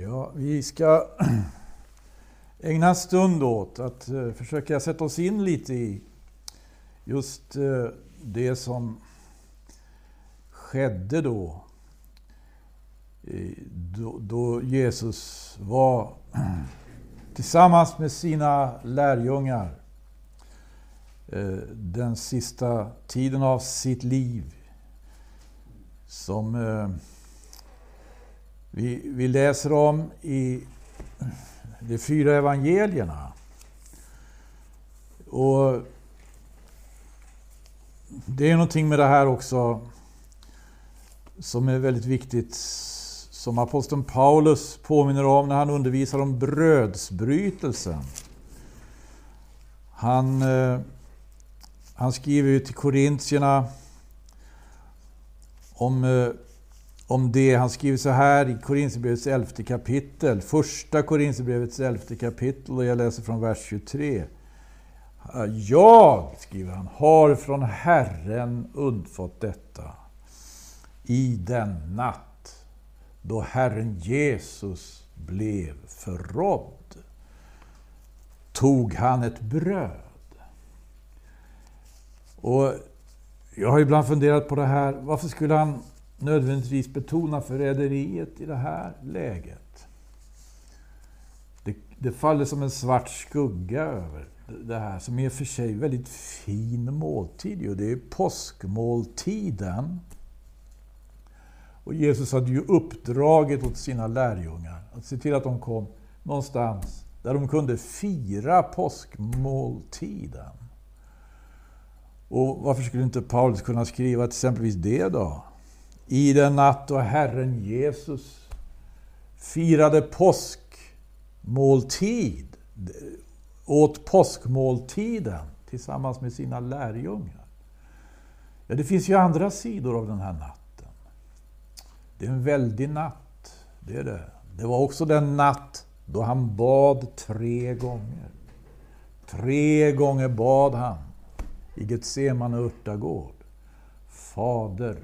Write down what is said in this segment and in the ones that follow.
Ja, vi ska ägna en stund åt att eh, försöka sätta oss in lite i just eh, det som skedde då. Då Jesus var tillsammans med sina lärjungar eh, den sista tiden av sitt liv. Som vi, vi läser om i de fyra evangelierna. Och det är någonting med det här också som är väldigt viktigt som aposteln Paulus påminner om när han undervisar om brödsbrytelsen. Han, eh, han skriver ju till korintierna om eh, om det. Han skriver så här i Korinthierbrevets elfte kapitel. Första Korinthierbrevets elfte kapitel och jag läser från vers 23. Jag, skriver han, har från Herren undfått detta i den natt då Herren Jesus blev förrådd tog han ett bröd. Och jag har ibland funderat på det här, varför skulle han nödvändigtvis betona förräderiet i det här läget. Det, det faller som en svart skugga över det här som är för sig väldigt fin måltid. Det är påskmåltiden. Och Jesus hade ju uppdraget åt sina lärjungar att se till att de kom någonstans där de kunde fira påskmåltiden. Och varför skulle inte Paulus kunna skriva exempelvis det då? I den natt då Herren Jesus firade påskmåltid, åt påskmåltiden tillsammans med sina lärjungar. Ja, det finns ju andra sidor av den här natten. Det är en väldig natt, det är det. Det var också den natt då han bad tre gånger. Tre gånger bad han i Getsemane örtagård. Fader,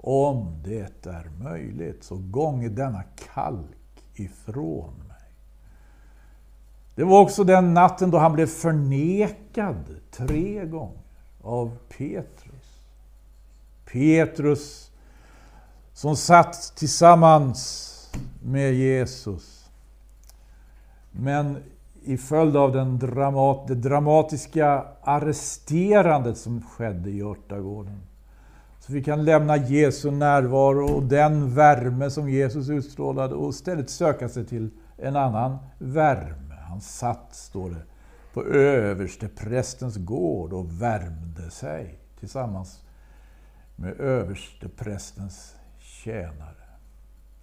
om det är möjligt, så gånge denna kalk ifrån mig. Det var också den natten då han blev förnekad tre gånger av Petrus. Petrus som satt tillsammans med Jesus. Men i följd av den dramat, det dramatiska arresterandet som skedde i örtagården så vi kan lämna Jesu närvaro och den värme som Jesus utstrålade och istället söka sig till en annan värme. Han satt, står det, på överste prästens gård och värmde sig tillsammans med överste prästens tjänare.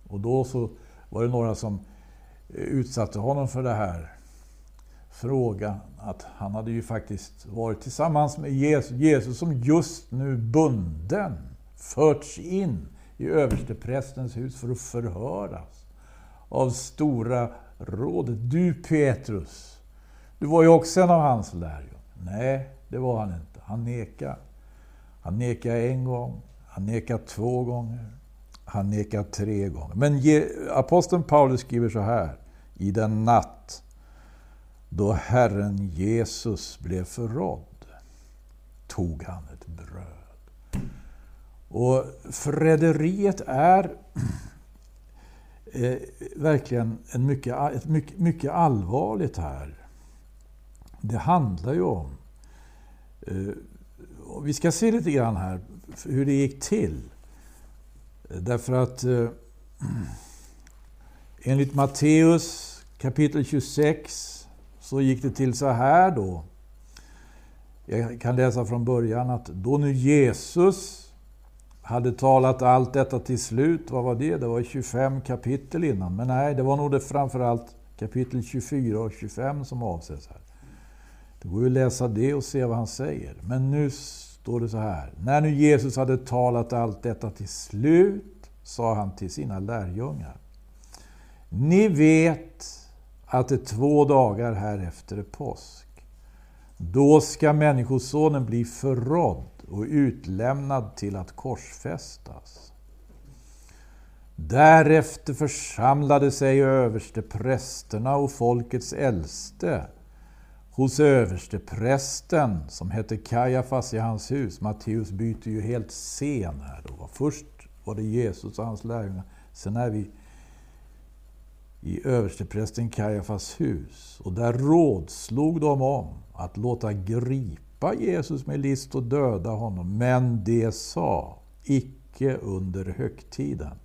Och då så var det några som utsatte honom för det här fråga att han hade ju faktiskt varit tillsammans med Jesus, Jesus som just nu bunden förts in i översteprästens hus för att förhöras av Stora rådet. Du Petrus, du var ju också en av hans lärjungar. Nej, det var han inte. Han nekade. Han nekade en gång, han nekade två gånger, han nekade tre gånger. Men aposteln Paulus skriver så här, i den natt då Herren Jesus blev förrådd tog han ett bröd. Och förräderiet är eh, verkligen en mycket, ett mycket, mycket allvarligt här. Det handlar ju om... Eh, vi ska se lite grann här hur det gick till. Därför att eh, enligt Matteus kapitel 26 så gick det till så här då. Jag kan läsa från början att då nu Jesus hade talat allt detta till slut, vad var det? Det var 25 kapitel innan. Men nej, det var nog det framförallt kapitel 24 och 25 som avses här. Det går ju att läsa det och se vad han säger. Men nu står det så här. När nu Jesus hade talat allt detta till slut sa han till sina lärjungar. Ni vet att det två dagar här efter är påsk. Då ska Människosonen bli förrådd och utlämnad till att korsfästas. Därefter församlade sig översteprästerna och folkets äldste hos översteprästen som hette Kajafas i hans hus. Matteus byter ju helt scen här. Då. Först var det Jesus och hans lärjungar. Sen är vi i översteprästen Kajafas hus. Och där rådslog de om att låta gripa Jesus med list och döda honom. Men det sa, icke under högtiden.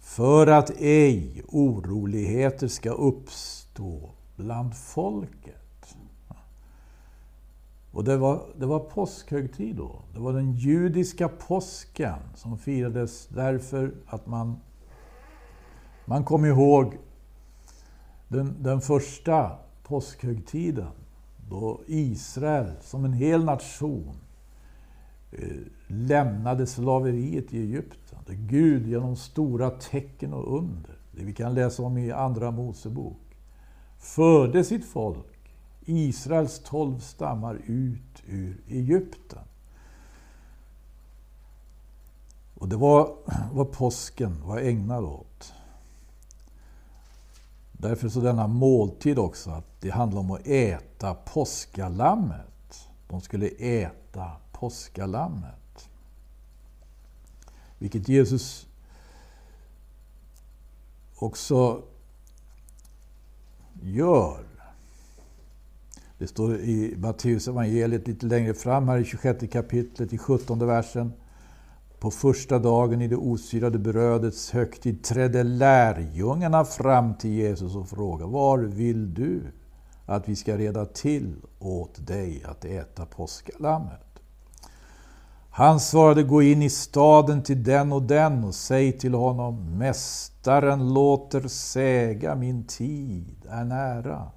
För att ej oroligheter ska uppstå bland folket. Och det var, det var påskhögtid då. Det var den judiska påsken som firades därför att man, man kommer ihåg den, den första påskhögtiden då Israel som en hel nation eh, lämnade slaveriet i Egypten. Där Gud genom stora tecken och under, det vi kan läsa om i Andra Mosebok, förde sitt folk, Israels tolv stammar, ut ur Egypten. Och det var vad påsken var ägnad åt. Därför så denna måltid också, att det handlar om att äta påskalammet. De skulle äta påskalammet. Vilket Jesus också gör. Det står i Matteus evangeliet lite längre fram här i 26 kapitlet i 17 versen. På första dagen i det osyrade brödets högtid trädde lärjungarna fram till Jesus och frågade Var vill du att vi ska reda till åt dig att äta påskalammet? Han svarade, gå in i staden till den och den och säg till honom, Mästaren låter säga, min tid är nära.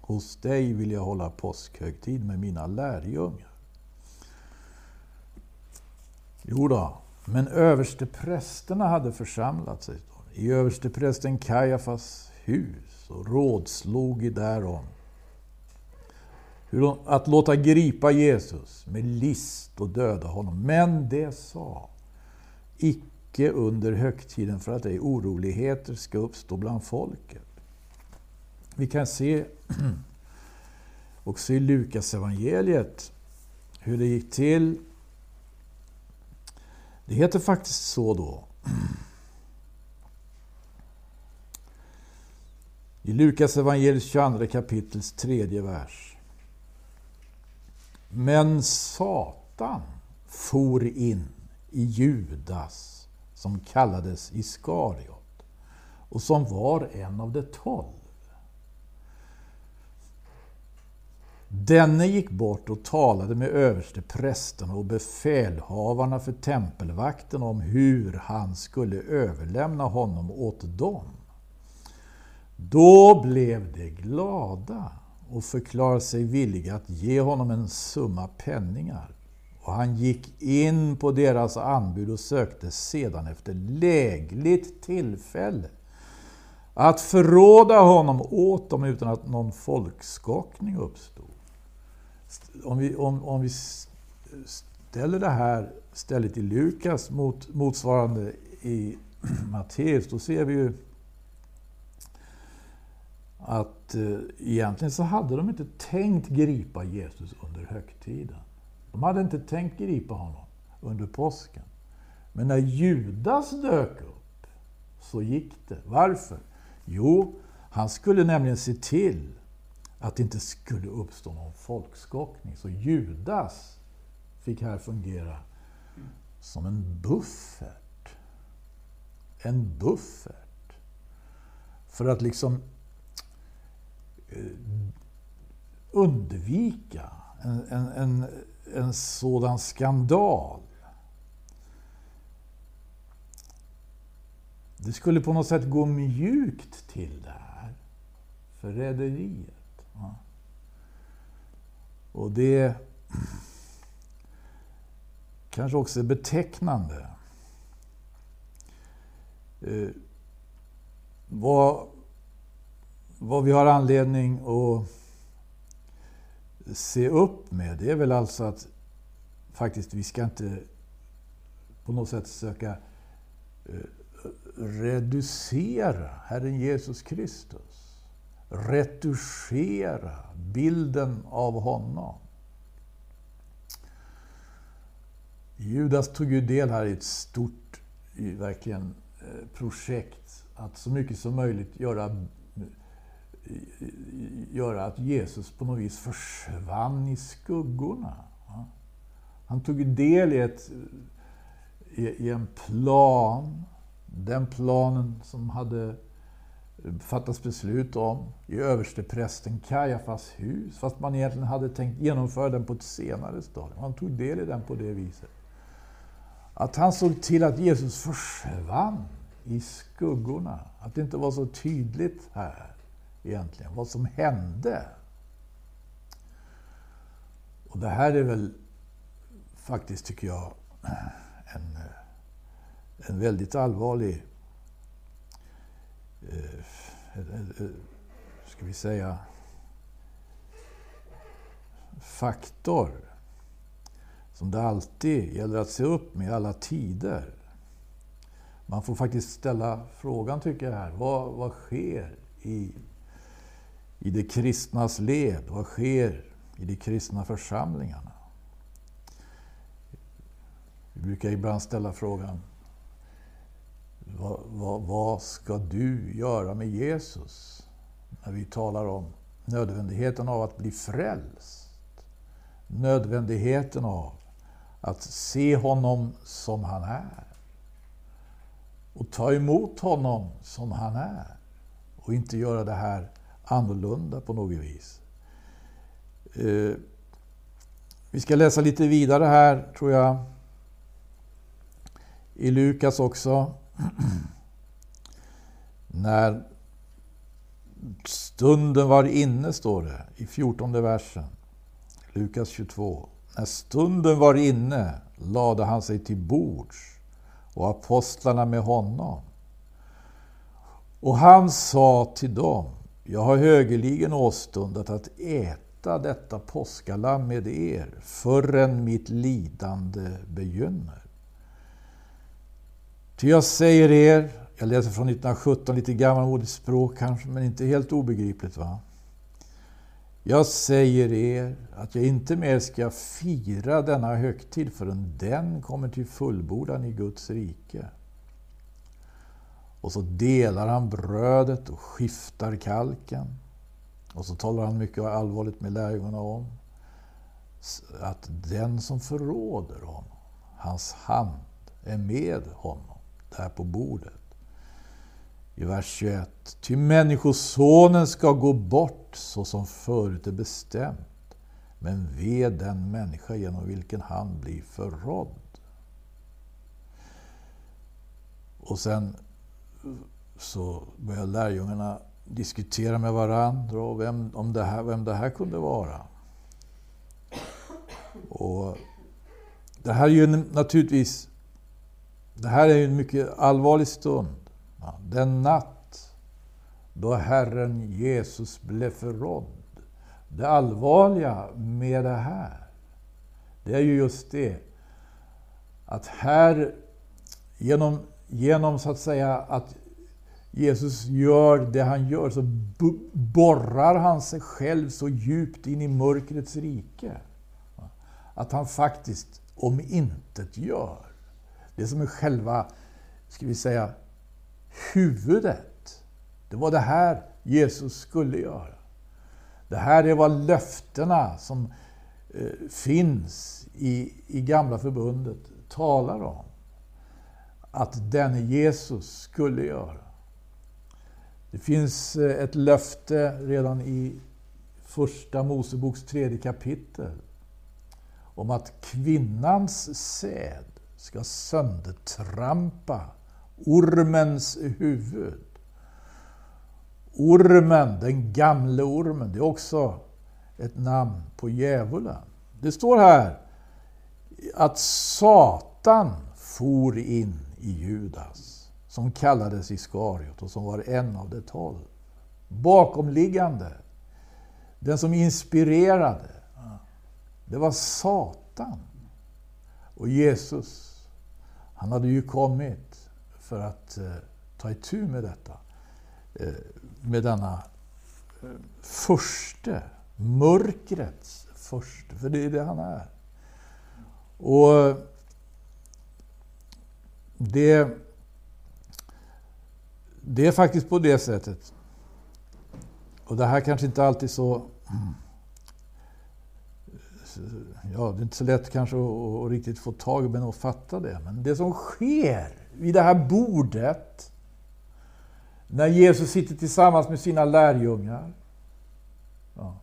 Hos dig vill jag hålla påskhögtid med mina lärjungar. Jo då, men översteprästerna hade församlat sig i översteprästen Kajafas hus och rådslog därom att låta gripa Jesus med list och döda honom. Men det sa, icke under högtiden för att ej oroligheter ska uppstå bland folket. Vi kan se också i Lukas evangeliet hur det gick till. Det heter faktiskt så då. I Lukas evangeliets 22 kapitels tredje vers. Men Satan for in i Judas, som kallades Iskariot, och som var en av de tolv. Denne gick bort och talade med översteprästerna och befälhavarna för tempelvakten om hur han skulle överlämna honom åt dem. Då blev de glada och förklarade sig villiga att ge honom en summa penningar. Och han gick in på deras anbud och sökte sedan efter lägligt tillfälle att förråda honom åt dem utan att någon folkskakning uppstod. Om vi, om, om vi ställer det här stället i Lukas mot motsvarande i Matteus, då ser vi ju att eh, egentligen så hade de inte tänkt gripa Jesus under högtiden. De hade inte tänkt gripa honom under påsken. Men när Judas dök upp så gick det. Varför? Jo, han skulle nämligen se till att det inte skulle uppstå någon folkskockning. Så Judas fick här fungera som en buffert. En buffert. För att liksom eh, undvika en, en, en, en sådan skandal. Det skulle på något sätt gå mjukt till det här förräderiet. Och det kanske också är betecknande. Eh, vad vad vi har anledning att se upp med, det är väl alltså att faktiskt vi ska inte på något sätt söka eh, reducera Herren Jesus Kristus. Retuschera bilden av honom. Judas tog ju del här i ett stort, verkligen, eh, projekt att så mycket som möjligt göra, eh, göra att Jesus på något vis försvann i skuggorna. Han tog del i, ett, i en plan, den planen som hade fattas beslut om i översteprästen Kajafas hus, fast man egentligen hade tänkt genomföra den på ett senare stadium. Han tog del i den på det viset. Att han såg till att Jesus försvann i skuggorna. Att det inte var så tydligt här egentligen, vad som hände. Och det här är väl faktiskt, tycker jag, en, en väldigt allvarlig Eh, eh, eh, ska vi säga faktor som det alltid gäller att se upp med i alla tider. Man får faktiskt ställa frågan, tycker jag, här. Vad, vad sker i, i det kristnas led? Vad sker i de kristna församlingarna? Vi brukar ibland ställa frågan, vad, vad, vad, ska du göra med Jesus? När vi talar om nödvändigheten av att bli frälst. Nödvändigheten av att se honom som han är. Och ta emot honom som han är. Och inte göra det här annorlunda på något vis. Eh, vi ska läsa lite vidare här, tror jag. I Lukas också. När stunden var inne, står det i 14 versen. Lukas 22. När stunden var inne lade han sig till bords och apostlarna med honom. Och han sa till dem, jag har högerligen åstundat att äta detta påskalamm med er förrän mitt lidande begynner. Ty jag säger er, jag läser från 1917, lite gammalmodigt språk kanske, men inte helt obegripligt va. Jag säger er att jag inte mer ska fira denna högtid förrän den kommer till fullbordan i Guds rike. Och så delar han brödet och skiftar kalken. Och så talar han mycket allvarligt med lärjungarna om att den som förråder honom, hans hand är med honom där på bordet. I vers 21. Ty Människosonen ska gå bort så som förut är bestämt. Men ve den människa genom vilken han blir förrådd. Och sen så börjar lärjungarna diskutera med varandra och vem, om det här, vem det här kunde vara. Och det här är ju naturligtvis det här är en mycket allvarlig stund. Den natt då Herren Jesus blev förrådd. Det allvarliga med det här, det är ju just det att här, genom, genom så att säga att Jesus gör det han gör, så borrar han sig själv så djupt in i mörkrets rike. Att han faktiskt om intet gör det som är själva, ska vi säga, huvudet. Det var det här Jesus skulle göra. Det här är vad löftena som eh, finns i, i Gamla Förbundet talar om. Att denne Jesus skulle göra. Det finns eh, ett löfte redan i Första Moseboks tredje kapitel om att kvinnans säd ska söndertrampa ormens huvud. Ormen, den gamle ormen, det är också ett namn på djävulen. Det står här att Satan for in i Judas, som kallades Iskariot och som var en av de tolv. Bakomliggande, den som inspirerade, det var Satan. Och Jesus, han hade ju kommit för att eh, ta itu med detta. Eh, med denna eh, förste, mörkrets förste, för det är det han är. Och eh, det, det är faktiskt på det sättet. Och det här kanske inte alltid så... Ja, det är inte så lätt kanske att, att riktigt få tag i men att fatta det. Men det som sker vid det här bordet när Jesus sitter tillsammans med sina lärjungar. Ja.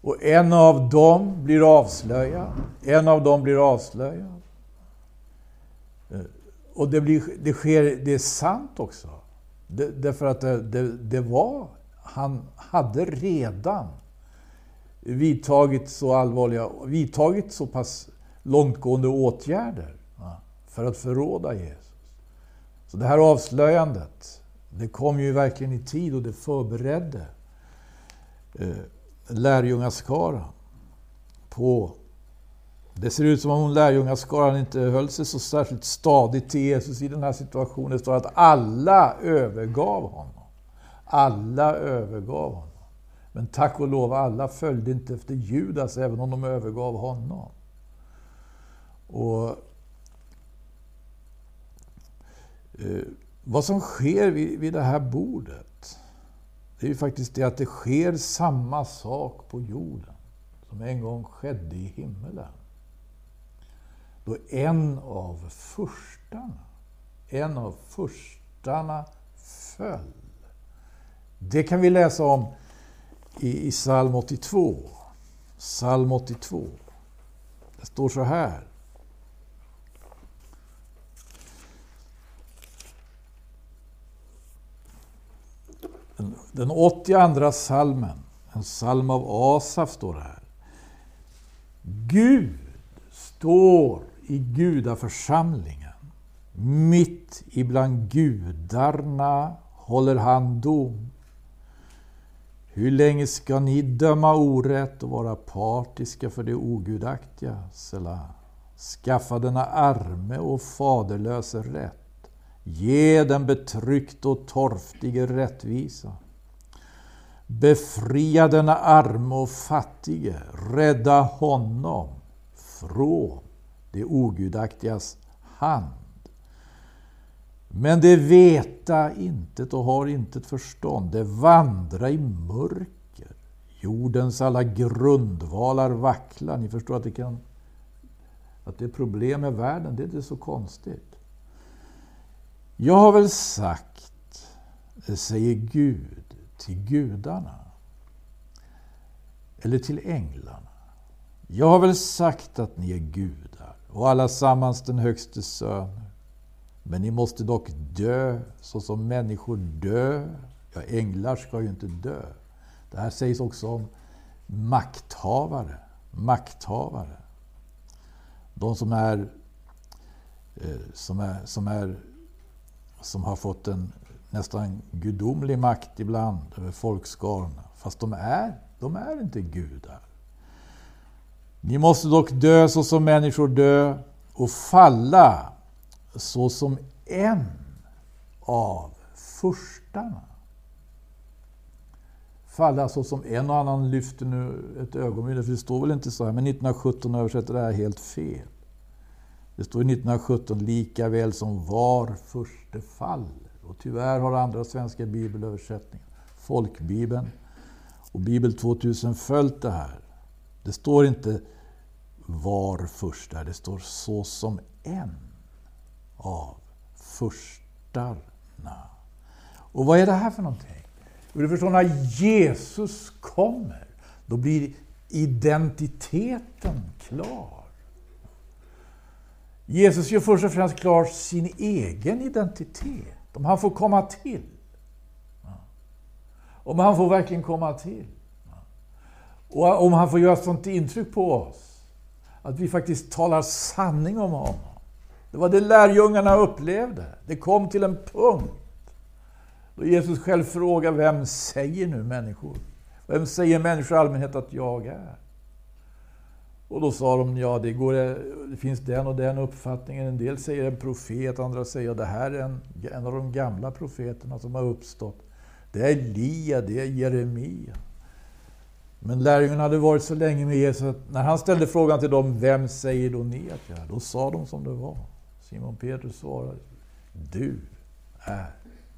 Och en av dem blir avslöjad. En av dem blir avslöjad. Eh, och det, blir, det sker, det är sant också. Det, därför att det, det, det var, han hade redan vidtagit så allvarliga, vidtagit så pass långtgående åtgärder för att förråda Jesus. Så det här avslöjandet, det kom ju verkligen i tid och det förberedde eh, lärjungaskaran på... Det ser ut som om lärjungaskaran inte höll sig så särskilt stadigt till Jesus i den här situationen. Det står att alla övergav honom. Alla övergav honom. Men tack och lov, alla följde inte efter Judas, även om de övergav honom. Och eh, Vad som sker vid, vid det här bordet, det är ju faktiskt det att det sker samma sak på jorden som en gång skedde i himmelen. Då en av förstarna, en av furstarna föll. Det kan vi läsa om i, i psalm 82. Psalm 82. Det står så här. Den, den 82 salmen, en psalm av Asaf, står det här. Gud står i gudaförsamlingen. Mitt ibland gudarna håller han dom. Hur länge ska ni döma orätt och vara partiska för det ogudaktiga? Selah. Skaffa denna arme och faderlöse rätt. Ge den betryckte och torftige rättvisa. Befria denna arme och fattige, rädda honom från det ogudaktigas hand. Men det veta intet och har intet förstånd, det vandra i mörker. Jordens alla grundvalar vacklar. Ni förstår att det kan att det är problem med världen, det är inte så konstigt. Jag har väl sagt, säger Gud till gudarna, eller till änglarna. Jag har väl sagt att ni är gudar och allesammans den högste söner. Men ni måste dock dö så som människor dö. Ja, änglar ska ju inte dö. Det här sägs också om makthavare. Makthavare. De som är, eh, som är, som är som har fått en nästan gudomlig makt ibland över folkskarna. Fast de är, de är inte gudar. Ni måste dock dö så som människor dö och falla Såsom en av furstarna. Falla såsom en och annan lyfter nu ett ögonbryn, för det står väl inte så här, men 1917 översätter det här helt fel. Det står i 1917 lika väl som var förste faller. Och tyvärr har andra svenska bibelöversättningar, folkbibeln och Bibel 2000 följt det här. Det står inte var första, det står så som en av furstarna. Och vad är det här för någonting? Du förstår, när Jesus kommer, då blir identiteten klar. Jesus gör först och främst klar sin egen identitet. Om han får komma till. Om han får verkligen komma till. Och om han får göra ett sånt intryck på oss. Att vi faktiskt talar sanning om honom. Det var det lärjungarna upplevde. Det kom till en punkt då Jesus själv frågar vem säger nu människor? Vem säger människor i allmänhet att jag är? Och då sa de, ja det, går, det finns den och den uppfattningen. En del säger en profet, andra säger det här är en, en av de gamla profeterna som har uppstått. Det är Elia, det är Jeremia. Men lärjungarna hade varit så länge med Jesus att när han ställde frågan till dem, vem säger då ni att jag är? Då sa de som det var. Simon Petrus svarade, du är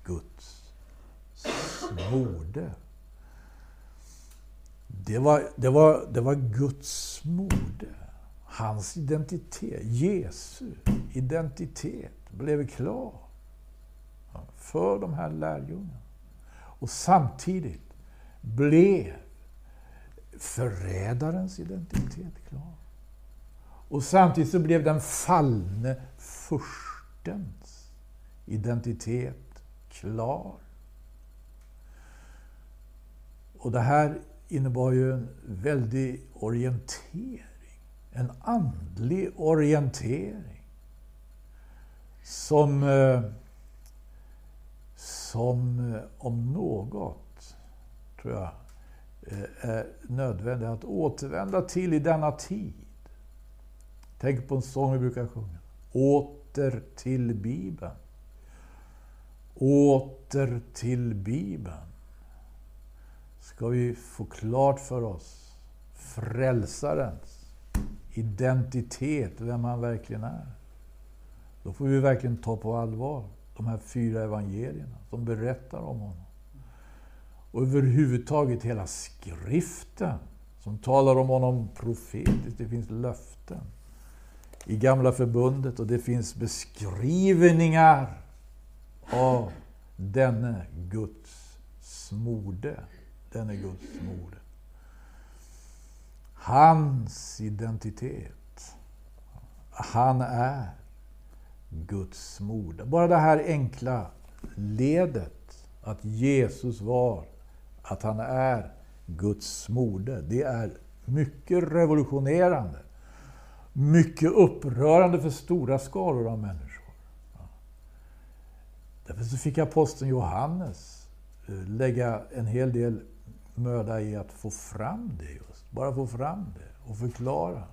Guds smorde. Det var, det, var, det var Guds mode. Hans identitet, Jesu identitet, blev klar för de här lärjungarna. Och samtidigt blev förrädarens identitet klar. Och samtidigt så blev den fallne furstens identitet klar. Och det här innebar ju en väldig orientering. En andlig orientering. Som, eh, som eh, om något, tror jag, eh, är nödvändigt att återvända till i denna tid. Tänk på en sång vi brukar sjunga. Åter till Bibeln. Åter till Bibeln ska vi få klart för oss frälsarens identitet, vem han verkligen är. Då får vi verkligen ta på allvar de här fyra evangelierna som berättar om honom. Och överhuvudtaget hela skriften som talar om honom profetiskt. Det finns löften i Gamla Förbundet och det finns beskrivningar av denne Guds smorde. Denne Guds smorde. Hans identitet. Han är Guds smorde. Bara det här enkla ledet, att Jesus var, att han är Guds smorde, Det är mycket revolutionerande. Mycket upprörande för stora skaror av människor. Därför så fick aposteln Johannes eh, lägga en hel del möda i att få fram det just. Bara få fram det och förklara.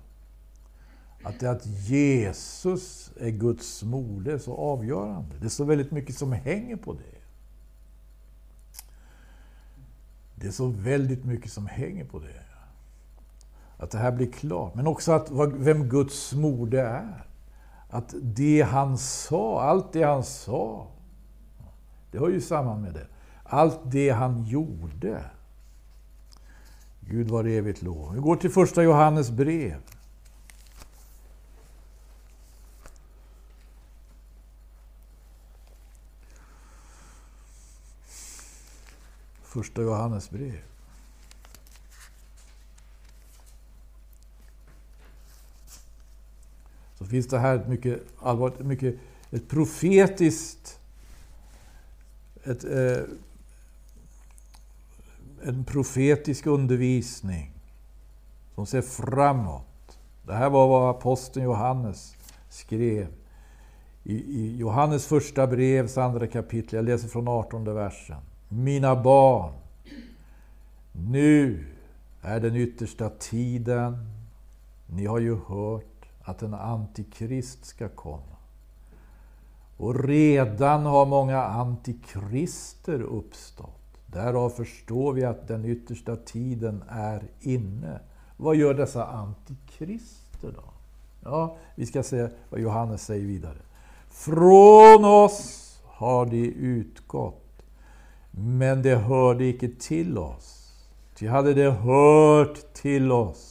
Att det att Jesus är Guds moder är så avgörande. Det är så väldigt mycket som hänger på det. Det är så väldigt mycket som hänger på det. Att det här blir klart. Men också att vem Guds mode är. Att det han sa, allt det han sa, det hör ju samman med det. Allt det han gjorde, Gud var evigt lov. Vi går till första Johannes brev. Första Johannes brev. Så finns det här ett mycket allvarligt, mycket, ett profetiskt ett, eh, en profetisk undervisning som ser framåt. Det här var vad aposteln Johannes skrev i, Johannes första brevs andra kapitel. Jag läser från 18 versen. Mina barn, nu är den yttersta tiden. Ni har ju hört att en antikrist ska komma. Och redan har många antikrister uppstått. Därav förstår vi att den yttersta tiden är inne. Vad gör dessa antikrister då? Ja, vi ska se vad Johannes säger vidare. Från oss har de utgått, men de hörde icke till oss. Ty hade de hört till oss,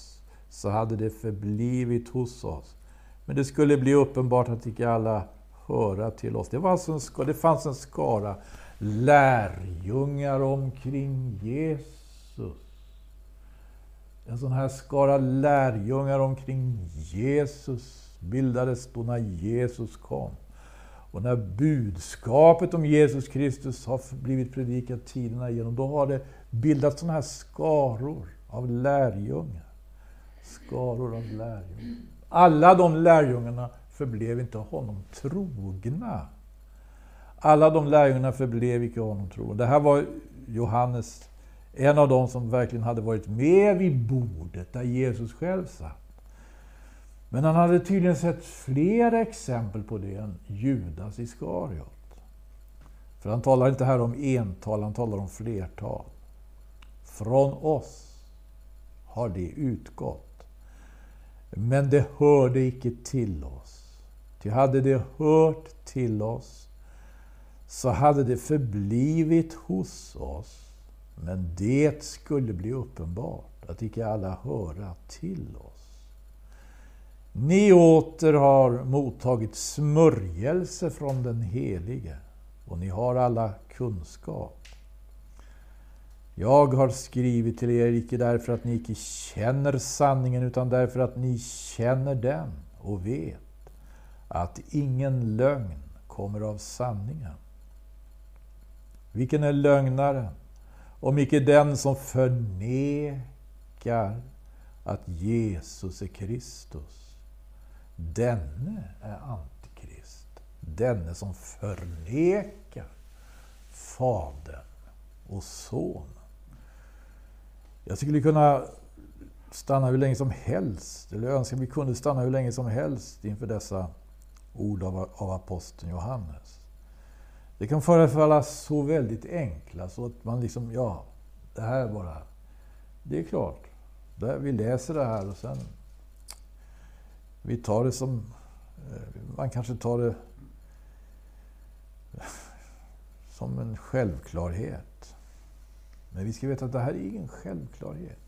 så hade det förblivit hos oss. Men det skulle bli uppenbart att icke alla höra till oss. Det, var alltså en, det fanns en skara lärjungar omkring Jesus. En sån här skara lärjungar omkring Jesus bildades då när Jesus kom. Och när budskapet om Jesus Kristus har blivit predikat tiderna igenom, då har det bildats såna här skaror av lärjungar. Skaror av lärjungar. Alla de lärjungarna förblev inte honom trogna. Alla de lärjungarna förblev icke honom trogna. Det här var Johannes, en av dem som verkligen hade varit med vid bordet där Jesus själv satt. Men han hade tydligen sett fler exempel på det än Judas Iskariot. För han talar inte här om ental, han talar om flertal. Från oss har det utgått. Men det hörde icke till oss. Ty hade det hört till oss så hade det förblivit hos oss. Men det skulle bli uppenbart att icke alla höra till oss. Ni åter har mottagit smörjelse från den Helige och ni har alla kunskap. Jag har skrivit till er, icke därför att ni icke känner sanningen, utan därför att ni känner den och vet att ingen lögn kommer av sanningen. Vilken är lögnaren? Om icke den som förnekar att Jesus är Kristus. Denne är Antikrist. Denne som förnekar Fadern och Sonen. Jag skulle kunna stanna hur länge som helst, eller jag önskar vi kunde stanna hur länge som helst inför dessa ord av, av aposteln Johannes. Det kan förefalla så väldigt enkla så att man liksom, ja, det här är bara... Det är klart, vi läser det här och sen... Vi tar det som... Eh, man kanske tar det som en självklarhet. Men vi ska veta att det här är ingen självklarhet.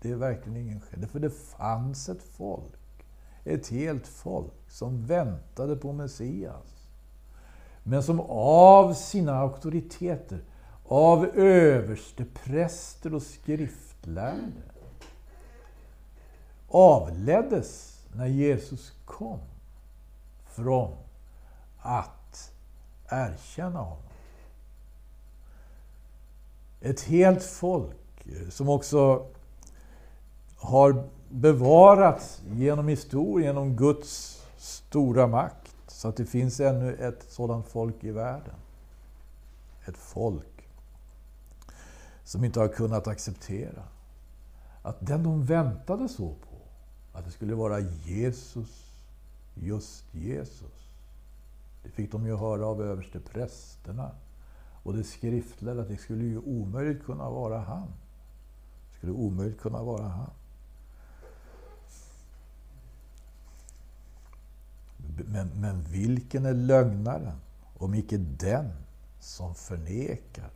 Det är verkligen ingen självklarhet. För det fanns ett folk, ett helt folk, som väntade på Messias. Men som av sina auktoriteter, av överstepräster och skriftlärde, avleddes när Jesus kom från att erkänna honom. Ett helt folk eh, som också har bevarats genom historien, genom Guds stora makt. Så att det finns ännu ett sådant folk i världen. Ett folk som inte har kunnat acceptera att den de väntade så på, att det skulle vara Jesus, just Jesus. Det fick de ju höra av översteprästerna och det skriftlärda att det skulle ju omöjligt kunna vara han. Det skulle omöjligt kunna vara han. Men, men vilken är lögnaren om icke den som förnekar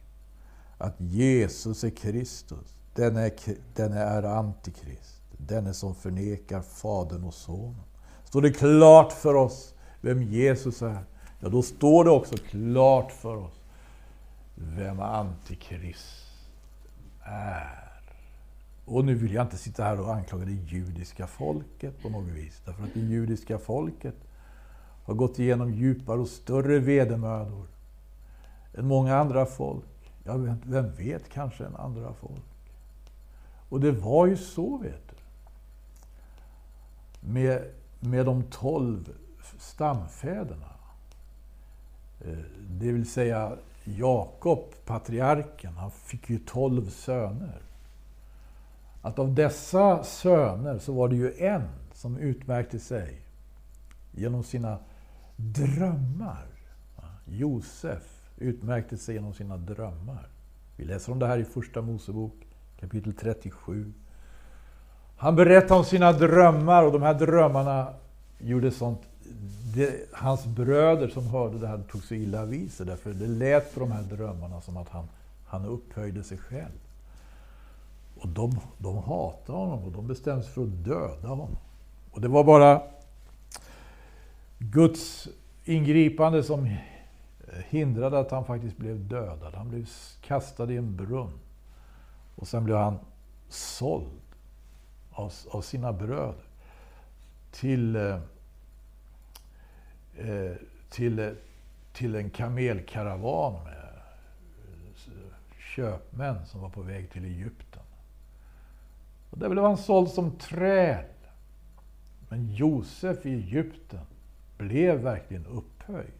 att Jesus är Kristus? Den är, den är antikrist. Denne som förnekar Fadern och Sonen. Står det klart för oss vem Jesus är, ja då står det också klart för oss vem Antikrist är. Och nu vill jag inte sitta här och anklaga det judiska folket på något vis. Därför att det judiska folket har gått igenom djupare och större vedermödor än många andra folk. Ja, vem vet, kanske än andra folk. Och det var ju så, vet du. Med, med de tolv stamfäderna. Eh, det vill säga Jakob, patriarken, han fick ju tolv söner. Att av dessa söner så var det ju en som utmärkte sig genom sina drömmar. Josef utmärkte sig genom sina drömmar. Vi läser om det här i Första Mosebok kapitel 37. Han berättade om sina drömmar och de här drömmarna gjorde sånt det, hans bröder som hörde det här tog så illa vid sig därför det lät på de här drömmarna som att han, han upphöjde sig själv. Och de, de hatade honom och de bestämde sig för att döda honom. Och det var bara Guds ingripande som hindrade att han faktiskt blev dödad. Han blev kastad i en brunn. Och sen blev han såld av, av sina bröder till eh, eh, till, till en kamelkaravan med eh, köpmän som var på väg till Egypten. Och där blev han såld som träl. Men Josef i Egypten blev verkligen upphöjd.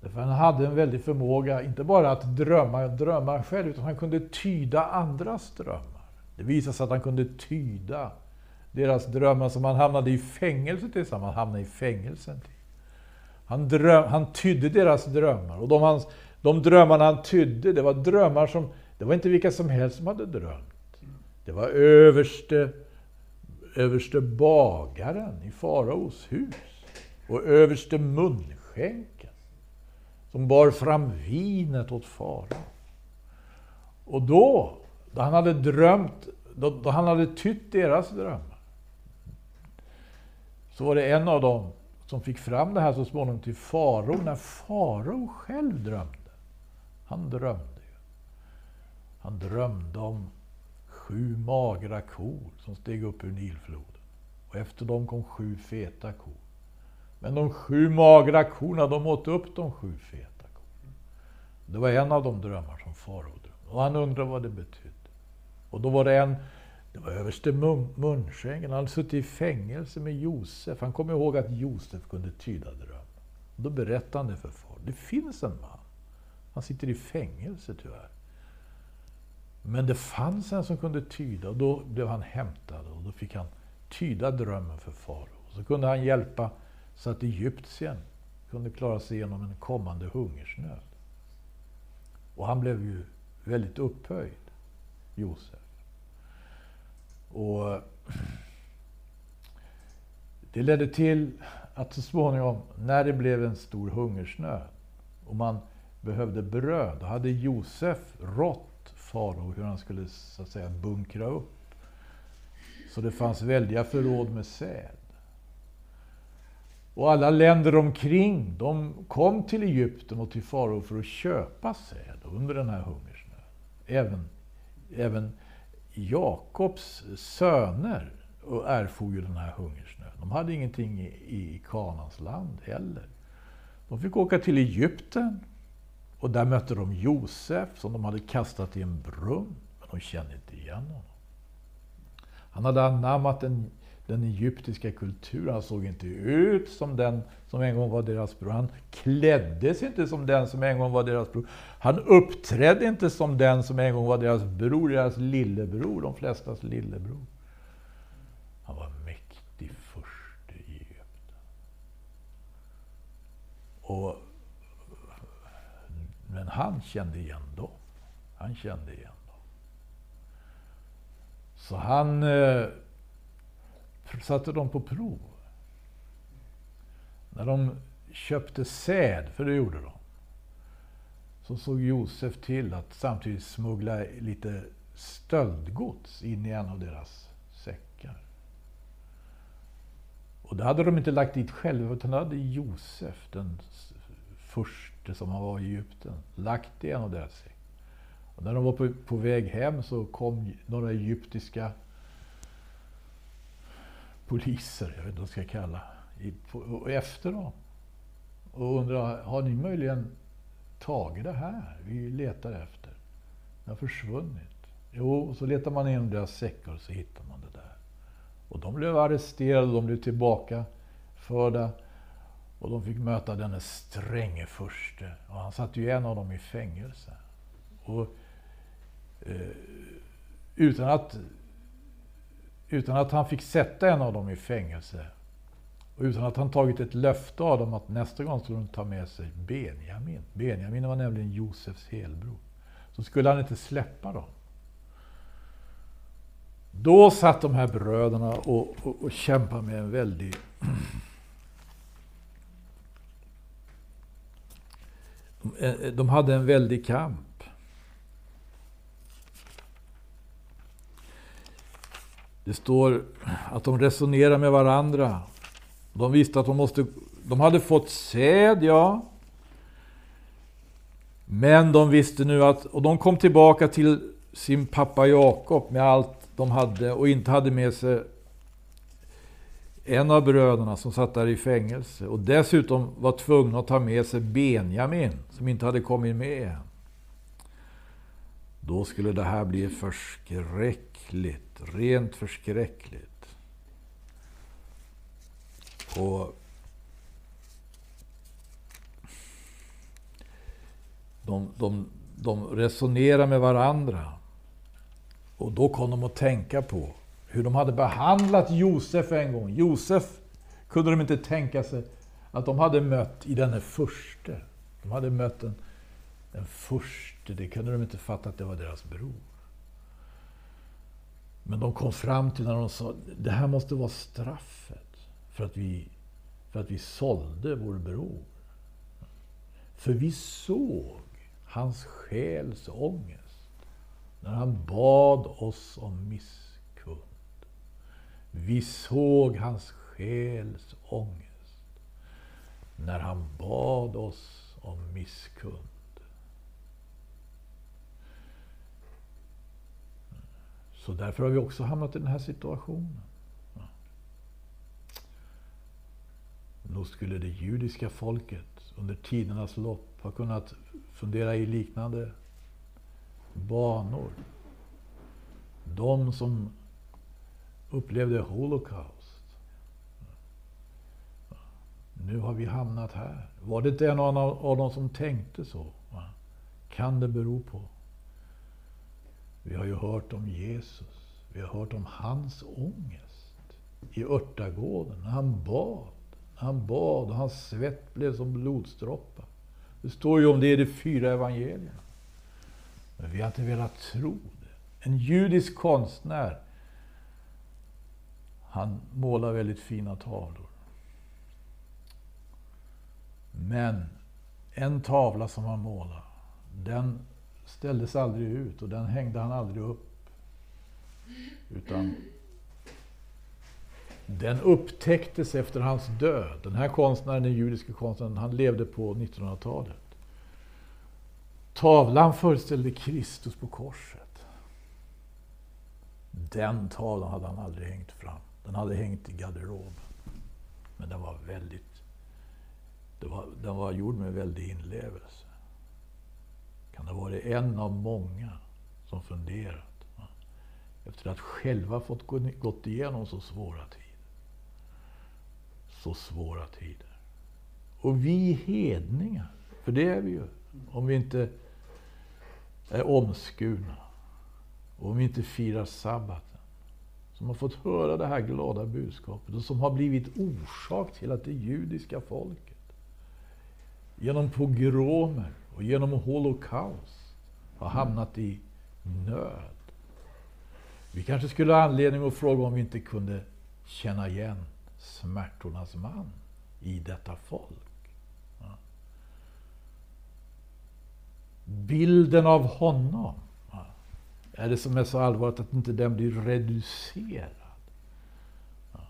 Därför han hade en väldig förmåga, inte bara att drömma drömmar själv, utan han kunde tyda andras drömmar. Det visade sig att han kunde tyda deras drömmar som han hamnade i fängelse tillsammans. Han hamnade i fängelsen. Han, dröm, han tydde deras drömmar. Och de, hans, de drömmarna han tydde, det var drömmar som... Det var inte vilka som helst som hade drömt. Det var överste, överste bagaren i faraos hus. Och överste munskänken. Som bar fram vinet åt farao. Och då, då han hade drömt, då, då han hade tytt deras drömmar. Så var det en av dem som fick fram det här så småningom till farao, när farao själv drömde. Han drömde ju. Han drömde om sju magra kor som steg upp ur Nilfloden. Och efter dem kom sju feta kor. Men de sju magra korna, de åt upp de sju feta korna. Det var en av de drömmar som farao drömde. Och han undrade vad det betydde. Och då var det en det var överste Munschengen. Han hade suttit i fängelse med Josef. Han kom ihåg att Josef kunde tyda drömmar. Då berättade han det för far. Det finns en man. Han sitter i fängelse tyvärr. Men det fanns en som kunde tyda och då blev han hämtad och då fick han tyda drömmen för farao. Så kunde han hjälpa så att Egyptien kunde klara sig igenom en kommande hungersnöd. Och han blev ju väldigt upphöjd, Josef. Och det ledde till att så småningom, när det blev en stor hungersnöd och man behövde bröd, då hade Josef rått farao hur han skulle så att säga bunkra upp. Så det fanns väldiga förråd med säd. Och alla länder omkring, de kom till Egypten och till farao för att köpa säd under den här hungersnöden. Även, även Jakobs söner erfor ju den här hungersnöden. De hade ingenting i, i Kanans land heller. De fick åka till Egypten och där mötte de Josef som de hade kastat i en brunn. Men de kände inte igen honom. Han hade anammat en den egyptiska kulturen. Han såg inte ut som den som en gång var deras bror. Han klädde sig inte som den som en gång var deras bror. Han uppträdde inte som den som en gång var deras bror, deras lillebror, de flestas lillebror. Han var mäktig först i Egypten. Och, men han kände igen dem. Han kände igen dem. Så han eh, satte dem på prov. När de köpte säd, för det gjorde de, så såg Josef till att samtidigt smuggla lite stöldgods in i en av deras säckar. Och det hade de inte lagt dit själva, utan det hade Josef, den första som han var i Egypten, lagt i en av deras säckar. Och när de var på, på väg hem så kom några egyptiska poliser, jag vet inte vad jag ska kalla, i, på, efter dem. Och undrar, har ni möjligen tagit det här? Vi letar efter. Det har försvunnit. Jo, och så letar man igenom deras säckar och så hittar man det där. Och de blev arresterade, de blev tillbakaförda. Och de fick möta denne stränge furste. Och han satte ju en av dem i fängelse. Och, eh, utan att utan att han fick sätta en av dem i fängelse. Och utan att han tagit ett löfte av dem att nästa gång skulle de ta med sig Benjamin. Benjamin var nämligen Josefs helbror. Så skulle han inte släppa dem. Då satt de här bröderna och, och, och kämpade med en väldig... De, de hade en väldig kamp. Det står att de resonerar med varandra. De visste att de måste... De hade fått säd, ja. Men de visste nu att... Och de kom tillbaka till sin pappa Jakob med allt de hade och inte hade med sig en av bröderna som satt där i fängelse. Och dessutom var tvungna att ta med sig Benjamin som inte hade kommit med än. Då skulle det här bli förskräckligt rent förskräckligt. Och de, de, de resonerar med varandra. Och då kom de att tänka på hur de hade behandlat Josef en gång. Josef kunde de inte tänka sig att de hade mött i denne förste. De hade mött den, den förste, det kunde de inte fatta att det var deras bror. Men de kom fram till när de sa, det här måste vara straffet för att vi, för att vi sålde vår bror. För vi såg hans själs ångest när han bad oss om misskund. Vi såg hans själs ångest när han bad oss om misskund. Så därför har vi också hamnat i den här situationen. Nog skulle det judiska folket under tidernas lopp ha kunnat fundera i liknande banor. De som upplevde Holocaust. Nu har vi hamnat här. Var det inte en av dem som tänkte så? Kan det bero på? Vi har ju hört om Jesus. Vi har hört om hans ångest i örtagården när han bad. När han bad och hans svett blev som blodsdroppar. Det står ju om det i de fyra evangelierna. Men vi har inte velat tro det. En judisk konstnär, han målar väldigt fina tavlor. Men en tavla som han målar, den ställdes aldrig ut och den hängde han aldrig upp. Utan den upptäcktes efter hans död. Den här konstnären, den judiske konstnären, han levde på 1900-talet. Tavlan föreställde Kristus på korset. Den tavlan hade han aldrig hängt fram. Den hade hängt i garderoben. Men den var väldigt... Var, den var gjord med väldig inlevelse. Kan det ha varit en av många som funderat? Efter att själva fått gått igenom så svåra tider. Så svåra tider. Och vi hedningar, för det är vi ju, om vi inte är omskurna. Och om vi inte firar sabbaten, som har fått höra det här glada budskapet och som har blivit orsak till att det judiska folket genom pogromer och genom holocaust har hamnat i nöd. Vi kanske skulle ha anledning att fråga om vi inte kunde känna igen smärtornas man i detta folk. Ja. Bilden av honom ja, är det som är så allvarligt att inte den blir reducerad. Ja.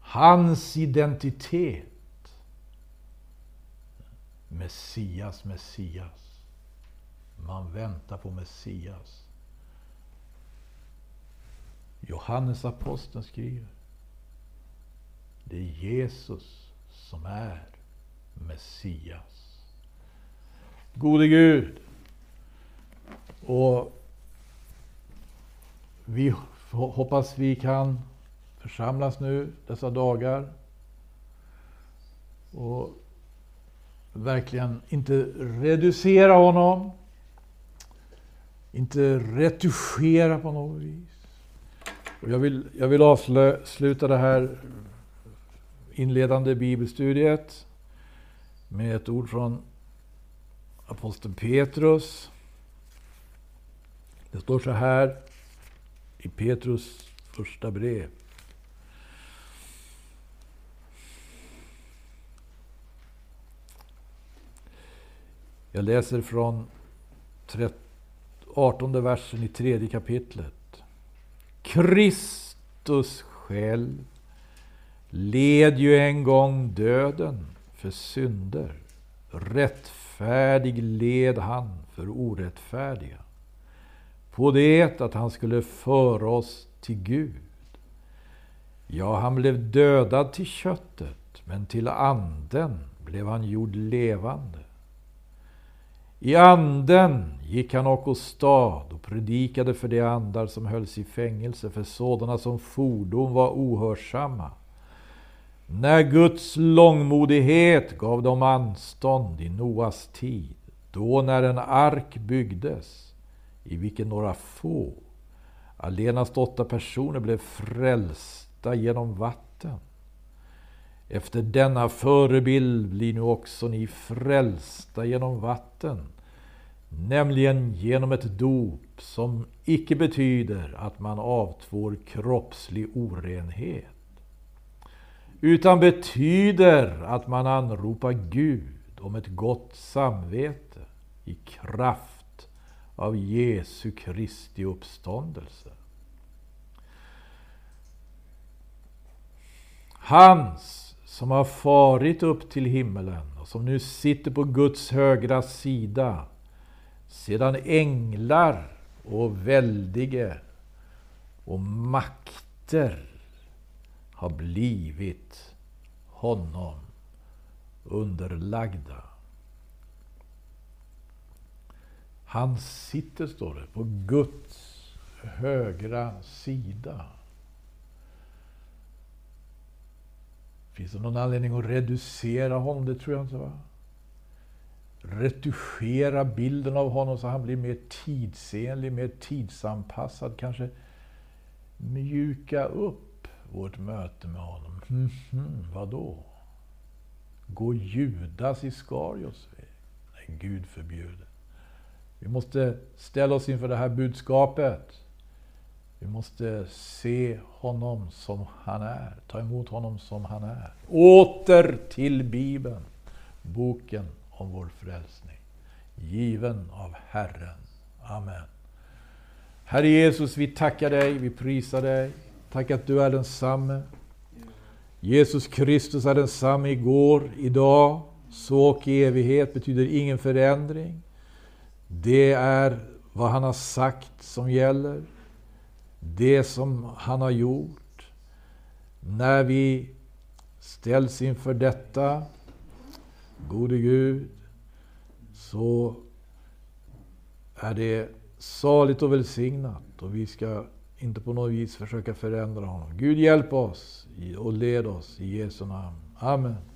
Hans identitet. Messias, Messias. Man väntar på Messias. Johannes aposteln skriver det är Jesus som är Messias. Gode Gud. Och vi hoppas vi kan församlas nu dessa dagar och verkligen inte reducera honom, inte retuschera på något vis. Och jag, vill, jag vill avsluta det här inledande bibelstudiet med ett ord från aposteln Petrus. Det står så här i Petrus första brev. Jag läser från 18 versen i tredje kapitlet. Kristus själv led ju en gång döden för synder. Rättfärdig led han för orättfärdiga. På det att han skulle föra oss till Gud. Ja, han blev dödad till köttet, men till anden blev han gjord levande. I anden gick han och åstad och predikade för de andar som hölls i fängelse, för sådana som fordom var ohörsamma när Guds långmodighet gav dem anstånd i Noas tid, då när en ark byggdes, i vilken några få, Allenast åtta personer blev frälsta genom vatten. Efter denna förebild blir nu också ni frälsta genom vatten, nämligen genom ett dop som icke betyder att man avtvår kroppslig orenhet, utan betyder att man anropar Gud om ett gott samvete i kraft av Jesu Kristi uppståndelse. Hans som har farit upp till himmelen och som nu sitter på Guds högra sida sedan änglar och väldige och makter har blivit honom underlagda. Han sitter, står det, på Guds högra sida. Finns det någon anledning att reducera honom? Det tror jag inte. va? Retuschera bilden av honom så han blir mer tidsenlig, mer tidsanpassad. Kanske mjuka upp vårt möte med honom. Mm -hmm, vadå? Gå Judas Iskarios väg? Nej, Gud förbjude. Vi måste ställa oss inför det här budskapet. Vi måste se honom som han är, ta emot honom som han är. Åter till Bibeln, boken om vår frälsning, given av Herren. Amen. Herre Jesus, vi tackar dig, vi prisar dig. Tack att du är densamme. Jesus Kristus är densamme igår, idag, så och i evighet betyder ingen förändring. Det är vad han har sagt som gäller. Det som han har gjort. När vi ställs inför detta, gode Gud, så är det saligt och välsignat och vi ska inte på något vis försöka förändra honom. Gud hjälp oss och led oss i Jesu namn. Amen.